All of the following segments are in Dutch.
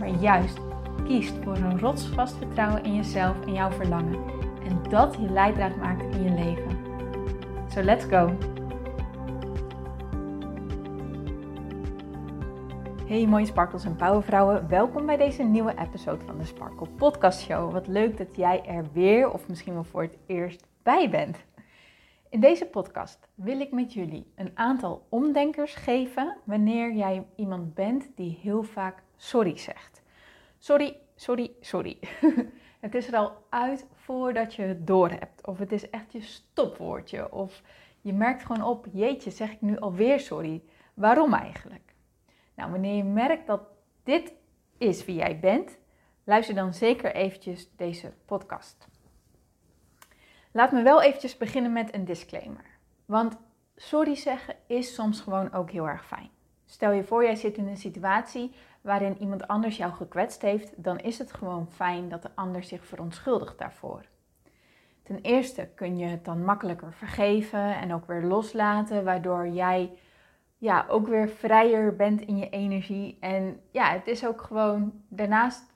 maar juist kiest voor een rotsvast vertrouwen in jezelf en jouw verlangen. En dat je leidraad maakt in je leven. So let's go! Hey mooie sparkles en powervrouwen, welkom bij deze nieuwe episode van de Sparkle Podcast Show. Wat leuk dat jij er weer of misschien wel voor het eerst bij bent. In deze podcast wil ik met jullie een aantal omdenkers geven wanneer jij iemand bent die heel vaak sorry zegt. Sorry, sorry, sorry. het is er al uit voordat je het door hebt. Of het is echt je stopwoordje. Of je merkt gewoon op, jeetje, zeg ik nu alweer sorry. Waarom eigenlijk? Nou, wanneer je merkt dat dit is wie jij bent, luister dan zeker eventjes deze podcast. Laat me wel eventjes beginnen met een disclaimer. Want sorry zeggen is soms gewoon ook heel erg fijn. Stel je voor, jij zit in een situatie waarin iemand anders jou gekwetst heeft, dan is het gewoon fijn dat de ander zich verontschuldigt daarvoor. Ten eerste kun je het dan makkelijker vergeven en ook weer loslaten, waardoor jij ja, ook weer vrijer bent in je energie. En ja, het is ook gewoon, daarnaast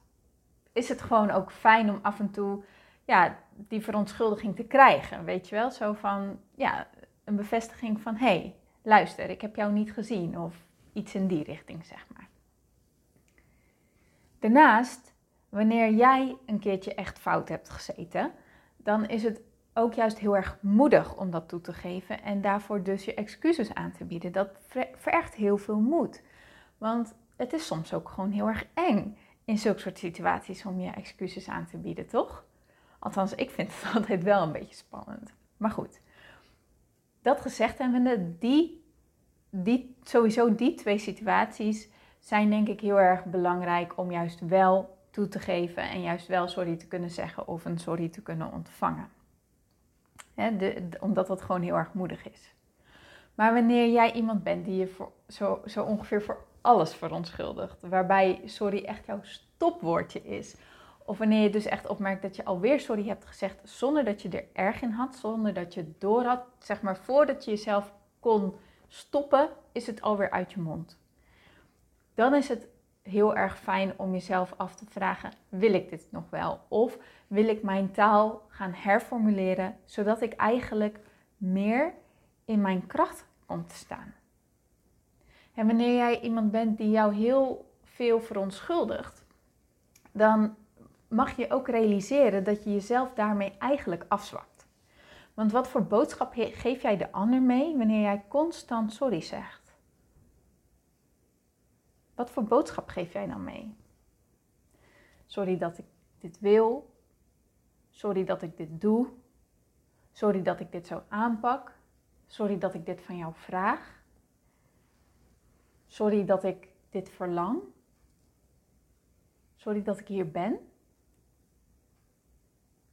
is het gewoon ook fijn om af en toe ja, die verontschuldiging te krijgen. Weet je wel, zo van ja, een bevestiging van hé, hey, luister, ik heb jou niet gezien of iets in die richting, zeg maar. Daarnaast, wanneer jij een keertje echt fout hebt gezeten, dan is het ook juist heel erg moedig om dat toe te geven en daarvoor dus je excuses aan te bieden. Dat vergt heel veel moed. Want het is soms ook gewoon heel erg eng in zulke soort situaties om je excuses aan te bieden, toch? Althans, ik vind het altijd wel een beetje spannend. Maar goed, dat gezegd hebbende, die, die, sowieso die twee situaties zijn denk ik heel erg belangrijk om juist wel toe te geven en juist wel sorry te kunnen zeggen of een sorry te kunnen ontvangen. de, omdat dat gewoon heel erg moedig is. Maar wanneer jij iemand bent die je voor, zo, zo ongeveer voor alles verontschuldigt, waarbij sorry echt jouw stopwoordje is, of wanneer je dus echt opmerkt dat je alweer sorry hebt gezegd zonder dat je er erg in had, zonder dat je het door had, zeg maar voordat je jezelf kon stoppen, is het alweer uit je mond dan is het heel erg fijn om jezelf af te vragen: wil ik dit nog wel? Of wil ik mijn taal gaan herformuleren zodat ik eigenlijk meer in mijn kracht kom te staan? En wanneer jij iemand bent die jou heel veel verontschuldigt, dan mag je ook realiseren dat je jezelf daarmee eigenlijk afzwakt. Want wat voor boodschap geef jij de ander mee wanneer jij constant sorry zegt? Wat voor boodschap geef jij dan mee? Sorry dat ik dit wil. Sorry dat ik dit doe. Sorry dat ik dit zo aanpak. Sorry dat ik dit van jou vraag. Sorry dat ik dit verlang. Sorry dat ik hier ben.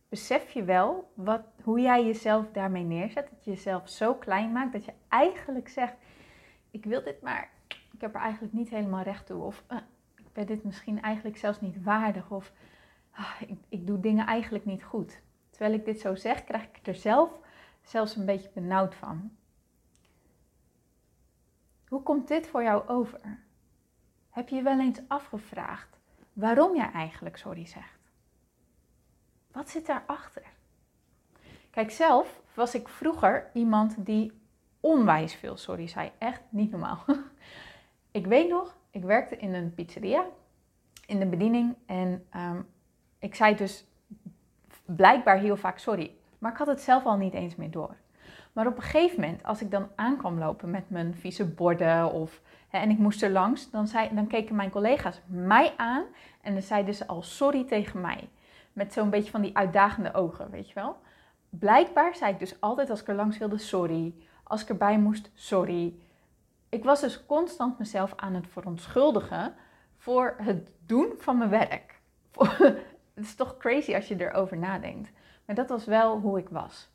Besef je wel wat, hoe jij jezelf daarmee neerzet? Dat je jezelf zo klein maakt dat je eigenlijk zegt: Ik wil dit maar ik heb er eigenlijk niet helemaal recht toe. Of uh, ik ben dit misschien eigenlijk zelfs niet waardig. Of ah, ik, ik doe dingen eigenlijk niet goed. Terwijl ik dit zo zeg, krijg ik er zelf zelfs een beetje benauwd van. Hoe komt dit voor jou over? Heb je je wel eens afgevraagd waarom jij eigenlijk sorry zegt? Wat zit daarachter? Kijk, zelf was ik vroeger iemand die onwijs veel sorry zei. Echt niet normaal. ik weet nog, ik werkte in een pizzeria, in de bediening. En um, ik zei dus blijkbaar heel vaak sorry. Maar ik had het zelf al niet eens meer door. Maar op een gegeven moment, als ik dan aankwam lopen met mijn vieze borden of, hè, en ik moest er langs, dan, zei, dan keken mijn collega's mij aan en dan zeiden ze al sorry tegen mij. Met zo'n beetje van die uitdagende ogen, weet je wel. Blijkbaar zei ik dus altijd als ik er langs wilde sorry. Als ik erbij moest, sorry ik was dus constant mezelf aan het verontschuldigen voor het doen van mijn werk. het is toch crazy als je erover nadenkt. Maar dat was wel hoe ik was.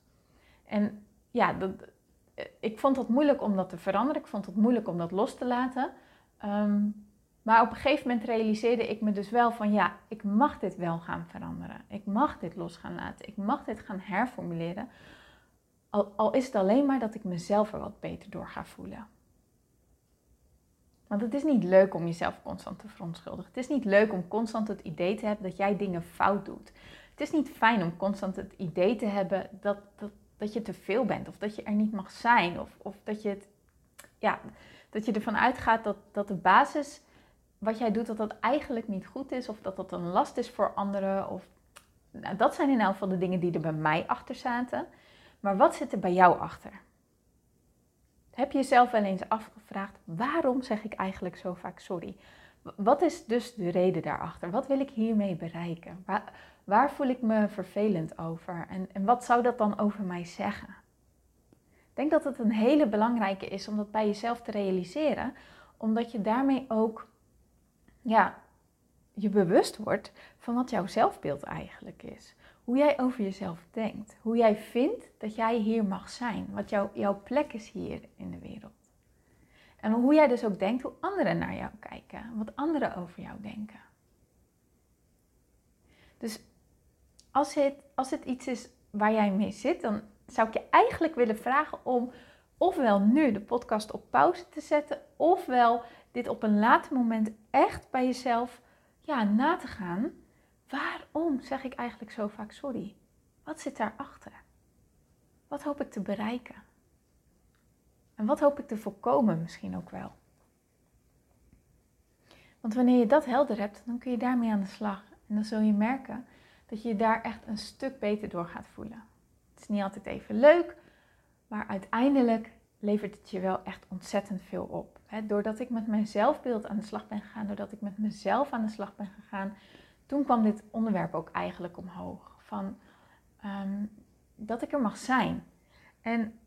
En ja, dat, ik vond het moeilijk om dat te veranderen. Ik vond het moeilijk om dat los te laten. Ehm, maar op een gegeven moment realiseerde ik me dus wel van ja, ik mag dit wel gaan veranderen. Ik mag dit los gaan laten. Ik mag dit gaan herformuleren. Al, al is het alleen maar dat ik mezelf er wat beter door ga voelen. Want het is niet leuk om jezelf constant te verontschuldigen. Het is niet leuk om constant het idee te hebben dat jij dingen fout doet. Het is niet fijn om constant het idee te hebben dat, dat, dat je te veel bent. Of dat je er niet mag zijn. Of, of dat, je het, ja, dat je ervan uitgaat dat, dat de basis wat jij doet, dat dat eigenlijk niet goed is. Of dat dat een last is voor anderen. Of, nou, dat zijn in elk geval de dingen die er bij mij achter zaten. Maar wat zit er bij jou achter? Heb je jezelf wel eens afgevraagd, waarom zeg ik eigenlijk zo vaak sorry? Wat is dus de reden daarachter? Wat wil ik hiermee bereiken? Waar, voel ik me vervelend over? En, en wat zou dat dan over mij zeggen? Ik denk dat het een hele belangrijke is om dat bij jezelf te realiseren, omdat je daarmee ook ja, je bewust wordt van wat jouw zelfbeeld eigenlijk is. Hoe jij over jezelf denkt. Hoe jij vindt dat jij hier mag zijn. Wat jouw plek is hier in de wereld. En hoe jij dus ook denkt hoe anderen naar jou kijken. Wat anderen over jou denken. Dus als het, als het iets is waar jij mee zit, dan zou ik je eigenlijk willen vragen om ofwel nu de podcast op pauze te zetten, ofwel dit op een later moment echt bij jezelf ja, na te gaan. Waarom zeg ik eigenlijk zo vaak sorry? Wat zit daarachter? Wat hoop ik te bereiken? En wat hoop ik te voorkomen misschien ook wel? Want wanneer je dat helder hebt, dan kun je daarmee aan de slag. En dan zul je merken dat je je daar echt een stuk beter door gaat voelen. Het is niet altijd even leuk, maar uiteindelijk levert het je wel echt ontzettend veel op. doordat ik met mijn zelfbeeld aan de slag ben gegaan, doordat ik met mezelf aan de slag ben gegaan, toen kwam dit onderwerp ook eigenlijk omhoog. Van ehm, dat ik er mag zijn. En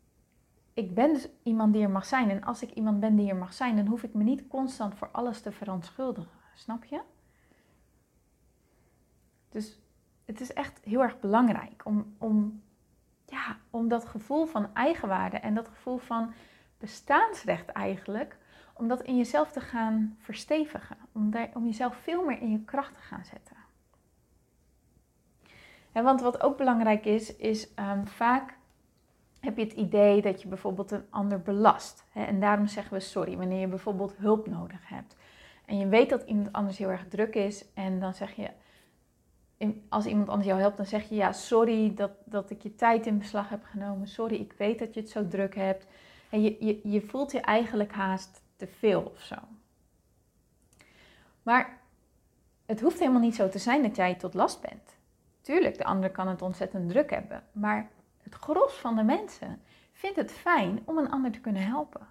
ik ben dus iemand die er mag zijn. En als ik iemand ben die er mag zijn, dan hoef ik me niet constant voor alles te verontschuldigen. Snap je? Dus het is echt heel erg belangrijk om, om, ja, om dat gevoel van eigenwaarde en dat gevoel van bestaansrecht eigenlijk, om dat in jezelf te gaan verstevigen. Om, om jezelf veel meer in je kracht te gaan zetten. En want wat ook belangrijk is, is um, vaak heb je het idee dat je bijvoorbeeld een ander belast. En daarom zeggen we sorry wanneer je bijvoorbeeld hulp nodig hebt. En je weet dat iemand anders heel erg druk is en dan zeg je, als iemand anders jou helpt, dan zeg je ja, sorry dat, dat ik je tijd in beslag heb genomen. Sorry, ik weet dat je het zo druk hebt. En je, je voelt je eigenlijk haast te veel of zo. Maar het hoeft helemaal niet zo te zijn dat jij tot last bent. Tuurlijk, de ander kan het ontzettend druk hebben. Maar het gros van de mensen vindt het fijn om een ander te kunnen helpen.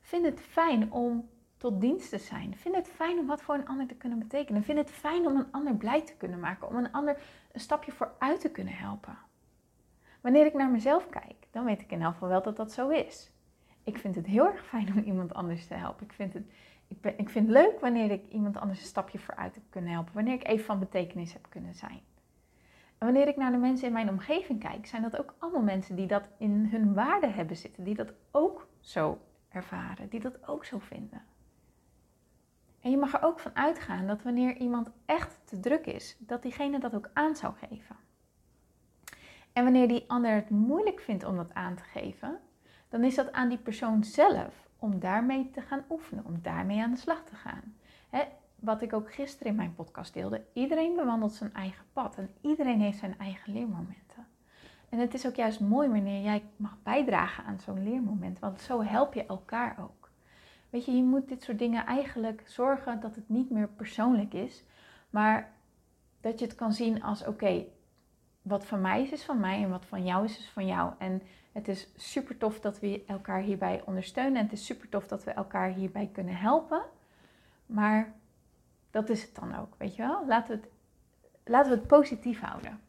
Vindt het fijn om tot dienst te zijn. Vindt het fijn om wat voor een ander te kunnen betekenen. Vindt het fijn om een ander blij te kunnen maken. Om een ander een stapje vooruit te kunnen helpen. Wanneer ik naar mezelf kijk, dan weet ik in elk geval wel dat dat zo is. Ik vind het heel erg fijn om iemand anders te helpen. Ik vind het, ik, ben, ik vind leuk wanneer ik iemand anders een stapje vooruit heb kunnen helpen. Wanneer ik even van betekenis heb kunnen zijn. En wanneer ik naar de mensen in mijn omgeving kijk, zijn dat ook allemaal mensen die dat in hun waarde hebben zitten. Die dat ook zo ervaren. Die dat ook zo vinden. En je mag er ook van uitgaan dat wanneer iemand echt te druk is, dat diegene dat ook aan zou geven. En wanneer die ander het moeilijk vindt om dat aan te geven, dan is dat aan die persoon zelf om daarmee te gaan oefenen, om daarmee aan de slag te gaan. wat ik ook gisteren in mijn podcast deelde, iedereen bewandelt zijn eigen pad en iedereen heeft zijn eigen leermomenten. En het is ook juist mooi wanneer jij mag bijdragen aan zo'n leermoment, want zo help je elkaar ook. Weet je, je moet dit soort dingen eigenlijk zorgen dat het niet meer persoonlijk is, maar dat je het kan zien als oké, wat van mij is, is van mij en wat van jou is, is van jou. En het is super tof dat we elkaar hierbij ondersteunen en het is super tof dat we elkaar hierbij kunnen helpen. Maar dat is het dan ook, weet je wel? Laten we het, laten we het positief houden.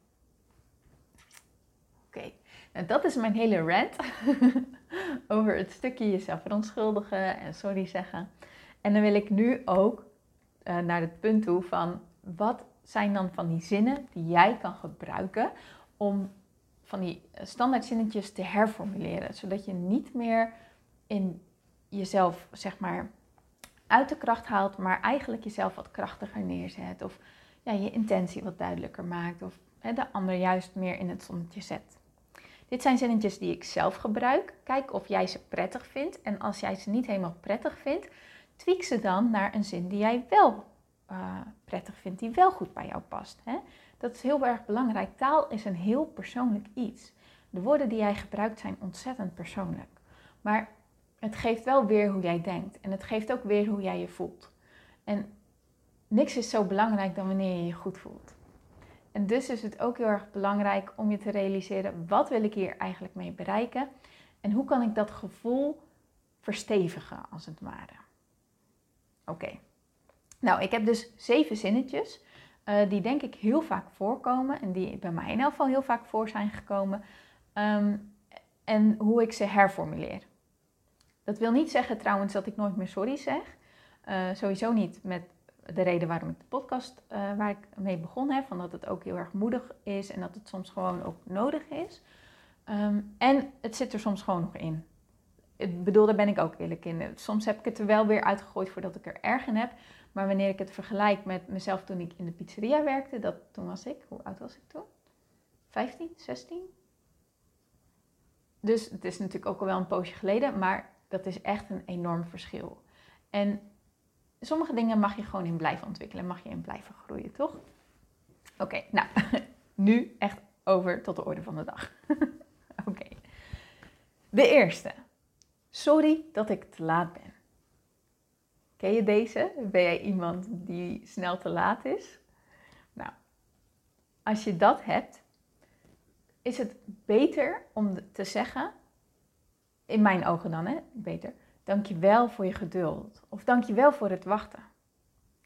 Oké, nou dat is mijn hele rant over het stukje jezelf verontschuldigen en sorry zeggen. En dan wil ik nu ook eh, naar het punt toe van wat zijn dan van die zinnen die jij kan gebruiken om van die standaard zinnetjes te herformuleren, zodat je niet meer in jezelf zeg maar uit de kracht haalt, maar eigenlijk jezelf wat krachtiger neerzet of ja, je intentie wat duidelijker maakt of hè, de ander juist meer in het zonnetje zet. Dit zijn zinnetjes die ik zelf gebruik. Kijk of jij ze prettig vindt. En als jij ze niet helemaal prettig vindt, tweak ze dan naar een zin die jij wel uh, prettig vindt, die wel goed bij jou past. Hè? Dat is heel erg belangrijk. Taal is een heel persoonlijk iets. De woorden die jij gebruikt zijn ontzettend persoonlijk. Maar het geeft wel weer hoe jij denkt. En het geeft ook weer hoe jij je voelt. En niks is zo belangrijk dan wanneer je je goed voelt. En dus is het ook heel erg belangrijk om je te realiseren, wat wil ik hier eigenlijk mee bereiken? En hoe kan ik dat gevoel verstevigen, als het ware? Oké. Nou, ik heb dus zeven zinnetjes, uh, die denk ik heel vaak voorkomen en die bij mij in elk geval heel vaak voor zijn gekomen. Ehm, en hoe ik ze herformuleer. Dat wil niet zeggen trouwens dat ik nooit meer sorry zeg. Uh, sowieso niet met de reden waarom ik de podcast uh, waar ik mee begonnen heb. Van dat het ook heel erg moedig is en dat het soms gewoon ook nodig is. Um, en het zit er soms gewoon nog in. Ik bedoel, daar ben ik ook eerlijk in. Soms heb ik het er wel weer uitgegooid voordat ik er erg in heb. Maar wanneer ik het vergelijk met mezelf toen ik in de pizzeria werkte, dat, toen was ik, hoe oud was ik toen? 15, 16? Dus het is natuurlijk ook al wel een poosje geleden, maar dat is echt een enorm verschil. En sommige dingen mag je gewoon in blijven ontwikkelen, mag je in blijven groeien, toch? Oké, nou, nu echt over tot de orde van de dag. Oké. De eerste. Sorry dat ik te laat ben. Ken je deze? Ben jij iemand die snel te laat is? Nou, als je dat hebt, is het beter om te zeggen, in mijn ogen dan, hè, beter, dankjewel voor je geduld. Of dankjewel voor het wachten.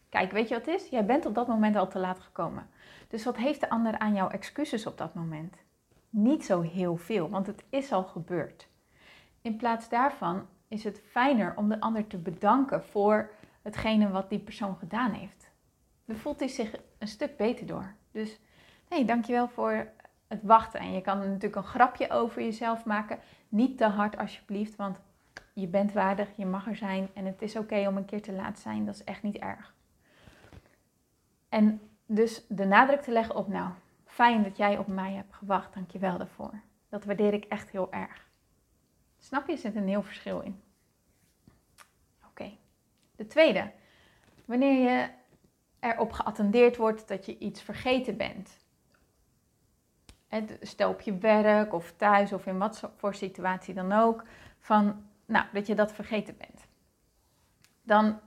Kijk, weet je wat het is? Jij bent op dat moment al te laat gekomen. Dus wat heeft de ander aan jouw excuses op dat moment? Niet zo heel veel, want het is al gebeurd. In plaats daarvan is het fijner om de ander te bedanken voor hetgene wat die persoon gedaan heeft. Dan voelt hij zich een stuk beter door. Dus nee, dankjewel voor het wachten. En je kan natuurlijk een grapje over jezelf maken. Niet te hard alsjeblieft, want je bent waardig, je mag er zijn en het is oké om een keer te laat zijn. Dat is echt niet erg. En dus de nadruk te leggen op, nou, fijn dat jij op mij hebt gewacht, dankjewel daarvoor. Dat waardeer ik echt heel erg. Snap je, zit een heel verschil in. De tweede, wanneer je erop geattendeerd wordt dat je iets vergeten bent. Stel op je werk of thuis of in wat voor situatie dan ook, van nou, dat je dat vergeten bent. Dan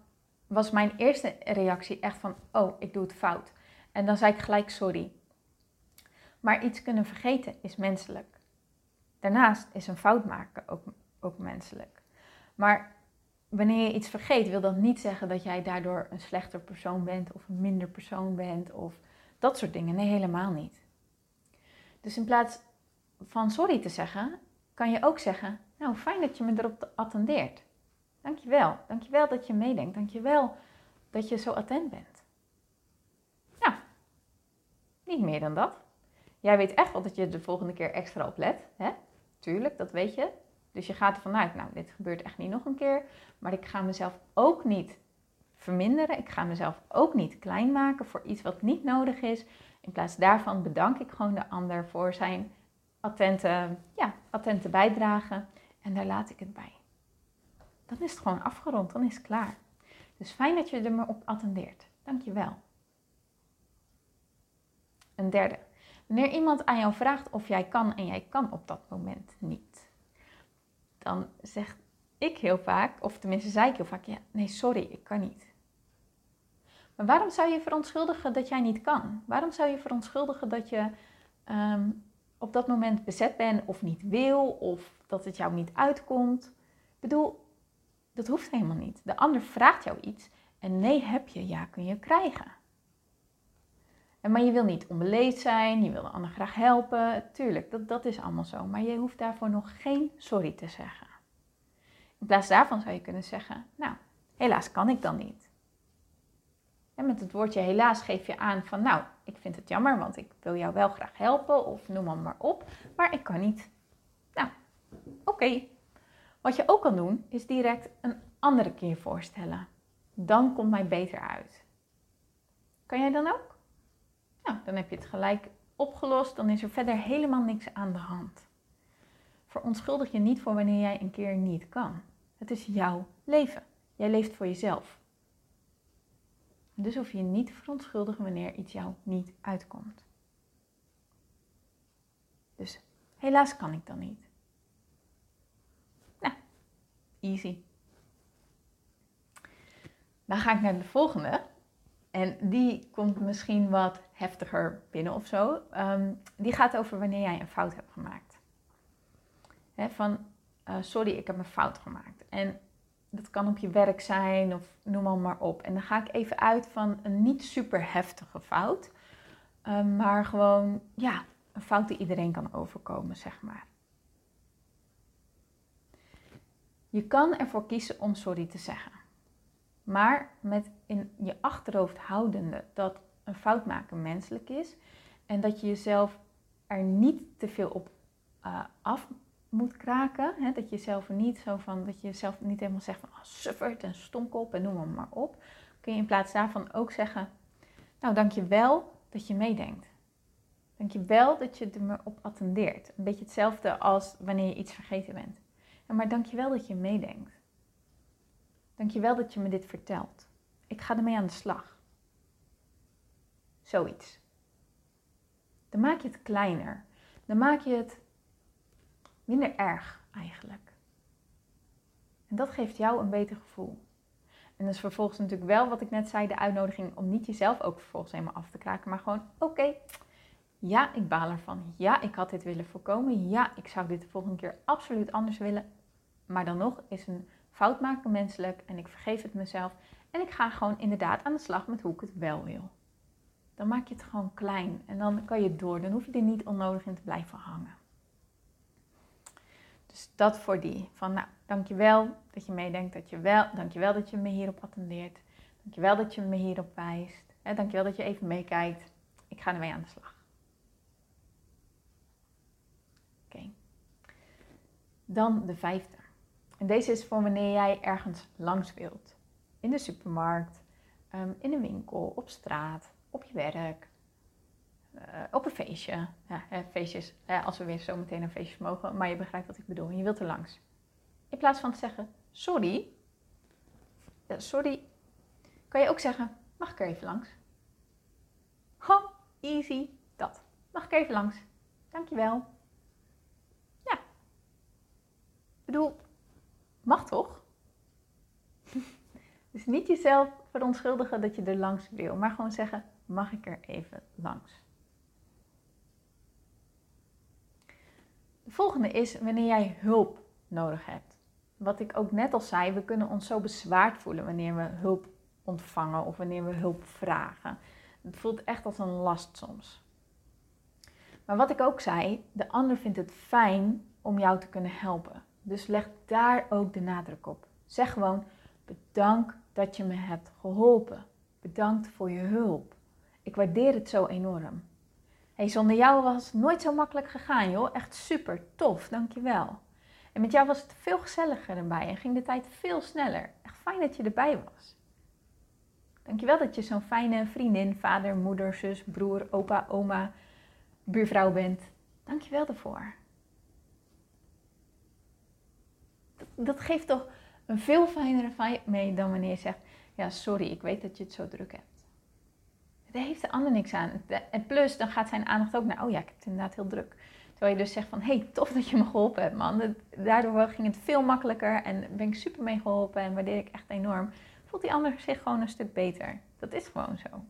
was mijn eerste reactie echt van, oh, ik doe het fout. En dan zei ik gelijk sorry. Maar iets kunnen vergeten is menselijk. Daarnaast is een fout maken ook, ook menselijk. Maar wanneer je iets vergeet, wil dat niet zeggen dat jij daardoor een slechter persoon bent of een minder persoon bent of dat soort dingen. Nee, helemaal niet. Dus in plaats van sorry te zeggen, kan je ook zeggen: Nou, fijn dat je me erop attendeert. Dankjewel. Dankjewel dat je meedenkt. Dankjewel dat je zo attent bent. Nou, niet meer dan dat. Jij weet echt wel dat je de volgende keer extra op let. Hè? Tuurlijk, dat weet je. Dus je gaat ervan uit, nou, dit gebeurt echt niet nog een keer. Maar ik ga mezelf ook niet verminderen. Ik ga mezelf ook niet klein maken voor iets wat niet nodig is. In plaats daarvan bedank ik gewoon de ander voor zijn attente, ja, attente bijdrage. En daar laat ik het bij. Dan is het gewoon afgerond, dan is het klaar. Dus fijn dat je er me op attendeert. Dankjewel. Een derde. Wanneer iemand aan jou vraagt of jij kan en jij kan op dat moment niet, dan zeg ik heel vaak, of tenminste zei ik heel vaak, ja, nee, sorry, ik kan niet. Maar waarom zou je verontschuldigen dat jij niet kan? Waarom zou je verontschuldigen dat je ehm, op dat moment bezet bent of niet wil of dat het jou niet uitkomt? Ik bedoel, dat hoeft helemaal niet. De ander vraagt jou iets en nee heb je, ja kun je krijgen. Maar je wil niet onbeleefd zijn, je wil de ander graag helpen. Tuurlijk, dat, dat is allemaal zo. Maar je hoeft daarvoor nog geen sorry te zeggen. In plaats daarvan zou je kunnen zeggen, nou, helaas kan ik dan niet. En met het woordje helaas geef je aan van, nou, ik vind het jammer, want ik wil jou wel graag helpen of noem maar, maar op, maar ik kan niet. Nou, oké. Wat je ook kan doen, is direct een andere keer voorstellen. Dan komt mij beter uit. Kan jij dan ook? Nou, dan heb je het gelijk opgelost, dan is er verder helemaal niks aan de hand. Verontschuldig je niet voor wanneer jij een keer niet kan. Het is jouw leven. Jij leeft voor jezelf. Dus hoef je niet te verontschuldigen wanneer iets jou niet uitkomt. Dus helaas kan ik dan niet. Nou, easy. Dan ga ik naar de volgende. En die komt misschien wat heftiger binnen of zo. Ehm, die gaat over wanneer jij een fout hebt gemaakt. van, uh, sorry, ik heb een fout gemaakt. En dat kan op je werk zijn of noem maar, maar op. En dan ga ik even uit van een niet super heftige fout. Ehm, maar gewoon, ja, een fout die iedereen kan overkomen, zeg maar. Je kan ervoor kiezen om sorry te zeggen. Maar met in je achterhoofd houdende dat een fout maken menselijk is en dat je jezelf er niet te veel op uh, af moet kraken. Hè? Dat je jezelf niet zo van, dat je jezelf niet helemaal zegt van oh, suffert en stomkop en noem maar, maar op. Kun je in plaats daarvan ook zeggen, nou dank je wel dat je meedenkt. Dank je wel dat je er me op attendeert. Een beetje hetzelfde als wanneer je iets vergeten bent. Ja, maar wel dat je meedenkt. Dank je wel dat je me dit vertelt. Ik ga ermee aan de slag. Zoiets. Dan maak je het kleiner. Dan maak je het minder erg eigenlijk. En dat geeft jou een beter gevoel. En is vervolgens natuurlijk wel wat ik net zei, de uitnodiging om niet jezelf ook vervolgens helemaal af te kraken, maar gewoon, oké, ja, ik baal ervan. Ja, ik had dit willen voorkomen. Ja, ik zou dit de volgende keer absoluut anders willen. Maar dan nog is een fout maken menselijk en ik vergeef het mezelf. En ik ga gewoon inderdaad aan de slag met hoe ik het wel wil. Dan maak je het gewoon klein en dan kan je door. Dan hoef je er niet onnodig in te blijven hangen. Dus dat voor die. Van nou, dankjewel dat je meedenkt. Dat je wel, dankjewel dat je me hierop attendeert. Dankjewel dat je me hierop wijst. Hè, dankjewel dat je even meekijkt. Ik ga ermee aan de slag. Oké. Dan de vijfde. En deze is voor wanneer jij ergens langs wilt. In de supermarkt, ehm, in een winkel, op straat, op je werk, uh, op een feestje. Ja, feestjes, als we weer zo meteen naar feestjes mogen. Maar je begrijpt wat ik bedoel. Je wilt er langs. In plaats van te zeggen, sorry. sorry. Kan je ook zeggen, mag ik er even langs? Ho, easy, dat. Mag ik even langs? Dankjewel. Ja. Ik bedoel, mag toch? dus niet jezelf verontschuldigen dat je er langs wil. Maar gewoon zeggen, mag ik er even langs? De volgende is wanneer jij hulp nodig hebt. Wat ik ook net al zei, we kunnen ons zo bezwaard voelen wanneer we hulp ontvangen of wanneer we hulp vragen. Het voelt echt als een last soms. Maar wat ik ook zei, de ander vindt het fijn om jou te kunnen helpen. Dus leg daar ook de nadruk op. Zeg gewoon: bedankt dat je me hebt geholpen. Bedankt voor je hulp. Ik waardeer het zo enorm hey, zonder jou was het nooit zo makkelijk gegaan, joh. Echt super tof, dankjewel. En met jou was het veel gezelliger erbij en ging de tijd veel sneller. Echt fijn dat je erbij was. Dankjewel dat je zo'n fijne vriendin, vader, moeder, zus, broer, opa, oma, buurvrouw bent. Dankjewel daarvoor. Dat, geeft toch een veel fijnere vibe mee dan wanneer je zegt: Ja, sorry, ik weet dat je het zo druk hebt. Daar heeft de ander niks aan. En plus, dan gaat zijn aandacht ook naar, oh ja, ik heb het inderdaad heel druk. Terwijl je dus zegt van, hey, tof dat je me geholpen hebt, man. Daardoor ging het veel makkelijker en ben ik super mee geholpen en waardeer ik echt enorm. Voelt die ander zich gewoon een stuk beter. Dat is gewoon zo.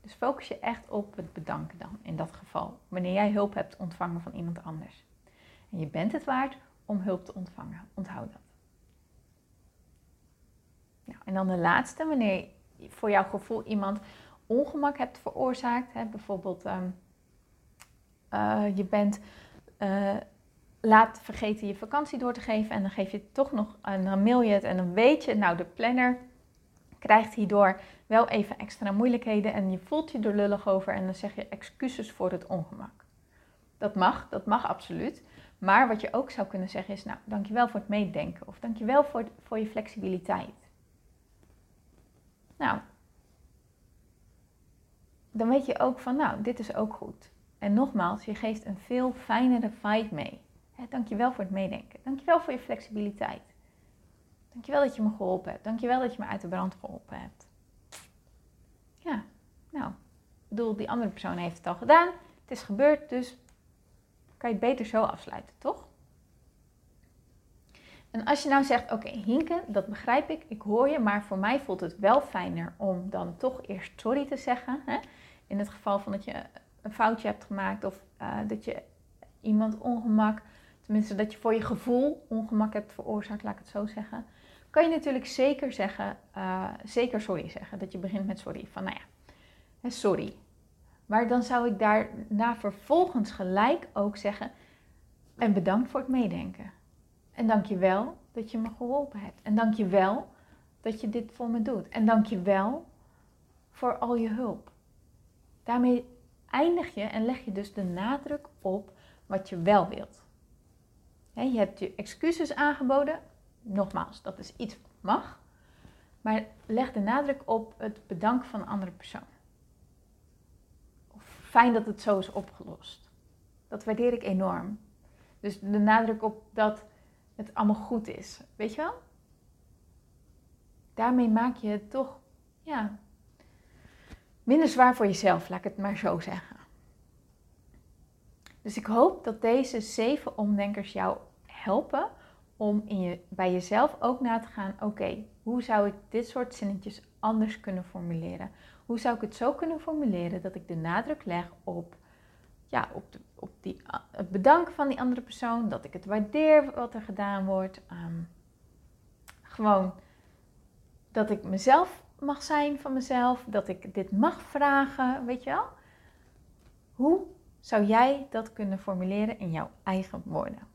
Dus focus je echt op het bedanken dan, in dat geval. Wanneer jij hulp hebt ontvangen van iemand anders. En je bent het waard om hulp te ontvangen. Onthoud dat. En dan de laatste, wanneer voor jouw gevoel iemand ongemak hebt veroorzaakt. Hè? Bijvoorbeeld, um, uh, je bent uh, laat vergeten je vakantie door te geven en dan geef je toch nog, en dan en dan weet je, nou de planner krijgt hierdoor wel even extra moeilijkheden en je voelt je er lullig over en dan zeg je excuses voor het ongemak. Dat mag, dat mag absoluut. Maar wat je ook zou kunnen zeggen is, nou, dankjewel voor het meedenken of dankjewel voor, voor je flexibiliteit. Nou, dan weet je ook van, nou, dit is ook goed. En nogmaals, je geeft een veel fijnere vibe mee. He, dankjewel voor het meedenken. Dankjewel voor je flexibiliteit. Dankjewel dat je me geholpen hebt. Dankjewel dat je me uit de brand geholpen hebt. Ja, nou, ik bedoel, die andere persoon heeft het al gedaan. Het is gebeurd, dus kan je het beter zo afsluiten, toch? En als je nou zegt, oké, Hinke, dat begrijp ik, ik hoor je, maar voor mij voelt het wel fijner om dan toch eerst sorry te zeggen. Hè? In het geval van dat je een foutje hebt gemaakt of uh, dat je iemand ongemak, tenminste dat je voor je gevoel ongemak hebt veroorzaakt, laat ik het zo zeggen. Kan je natuurlijk zeker zeggen, uh, zeker sorry zeggen. Dat je begint met sorry. Van nou ja, sorry. Maar dan zou ik daarna vervolgens gelijk ook zeggen, en bedankt voor het meedenken. En dank je wel dat je me geholpen hebt. En dank je wel dat je dit voor me doet. En dank je wel voor al je hulp. Daarmee eindig je en leg je dus de nadruk op wat je wel wilt. je hebt je excuses aangeboden. Nogmaals, dat is iets mag. Maar leg de nadruk op het bedanken van een andere persoon. Fijn dat het zo is opgelost. Dat waardeer ik enorm. Dus de nadruk op dat het allemaal goed is. Weet je wel? Daarmee maak je het toch ja, minder zwaar voor jezelf, laat ik het maar zo zeggen. Dus ik hoop dat deze zeven omdenkers jou helpen om in je, bij jezelf ook na te gaan: oké, hoe zou ik dit soort zinnetjes anders kunnen formuleren? Hoe zou ik het zo kunnen formuleren dat ik de nadruk leg op, ja, op, de, op die, het bedanken van die andere persoon, dat ik het waardeer wat er gedaan wordt. Ehm, gewoon dat ik mezelf mag zijn van mezelf, dat ik dit mag vragen, weet je wel? Hoe zou jij dat kunnen formuleren in jouw eigen woorden?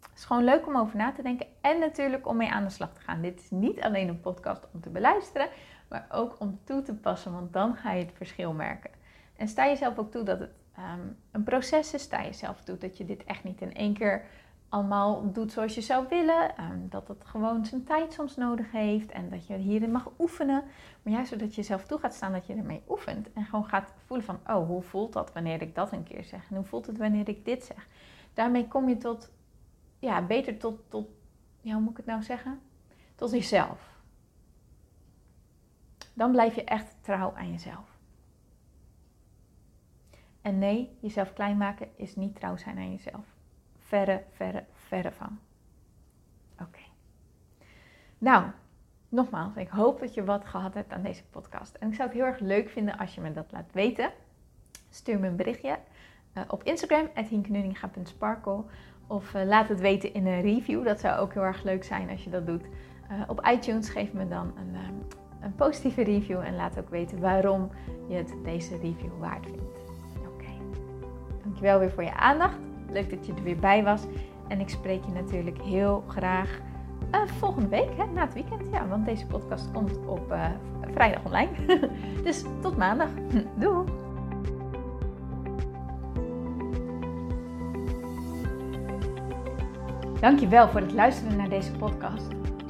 Het is gewoon leuk om over na te denken en natuurlijk om mee aan de slag te gaan. Dit is niet alleen een podcast om te beluisteren, maar ook om toe te passen, want dan ga je het verschil merken. En sta jezelf ook toe dat het ehm, een proces is. Sta jezelf toe dat je dit echt niet in één keer allemaal doet zoals je zou willen. Ehm, dat het gewoon zijn tijd soms nodig heeft en dat je hierin mag oefenen. Maar juist zodat je jezelf toe gaat staan dat je ermee oefent. En gewoon gaat voelen van, oh, hoe voelt dat wanneer ik dat een keer zeg? En hoe voelt het wanneer ik dit zeg? Daarmee kom je tot, ja, beter tot, tot ja, hoe moet ik het nou zeggen? Tot jezelf. Dan blijf je echt trouw aan jezelf. En nee, jezelf klein maken is niet trouw zijn aan jezelf. Verre, verre, verre van. Oké. Nou, nogmaals, ik hoop dat je wat gehad hebt aan deze podcast. En ik zou het heel erg leuk vinden als je me dat laat weten. Stuur me een berichtje uh, op Instagram, hinkenuninga.sparkle. Of uh, laat het weten in een review. Dat zou ook heel erg leuk zijn als je dat doet. Uh, op iTunes geef me dan een, een positieve review. En laat ook weten waarom je het deze review waard vindt. Dankjewel weer voor je aandacht. Leuk dat je er weer bij was. En ik spreek je natuurlijk heel graag uh, volgende week, hè, na het weekend. Ja, want deze podcast komt op uh, vrijdag online. dus tot maandag. Doei! Dankjewel voor het luisteren naar deze podcast.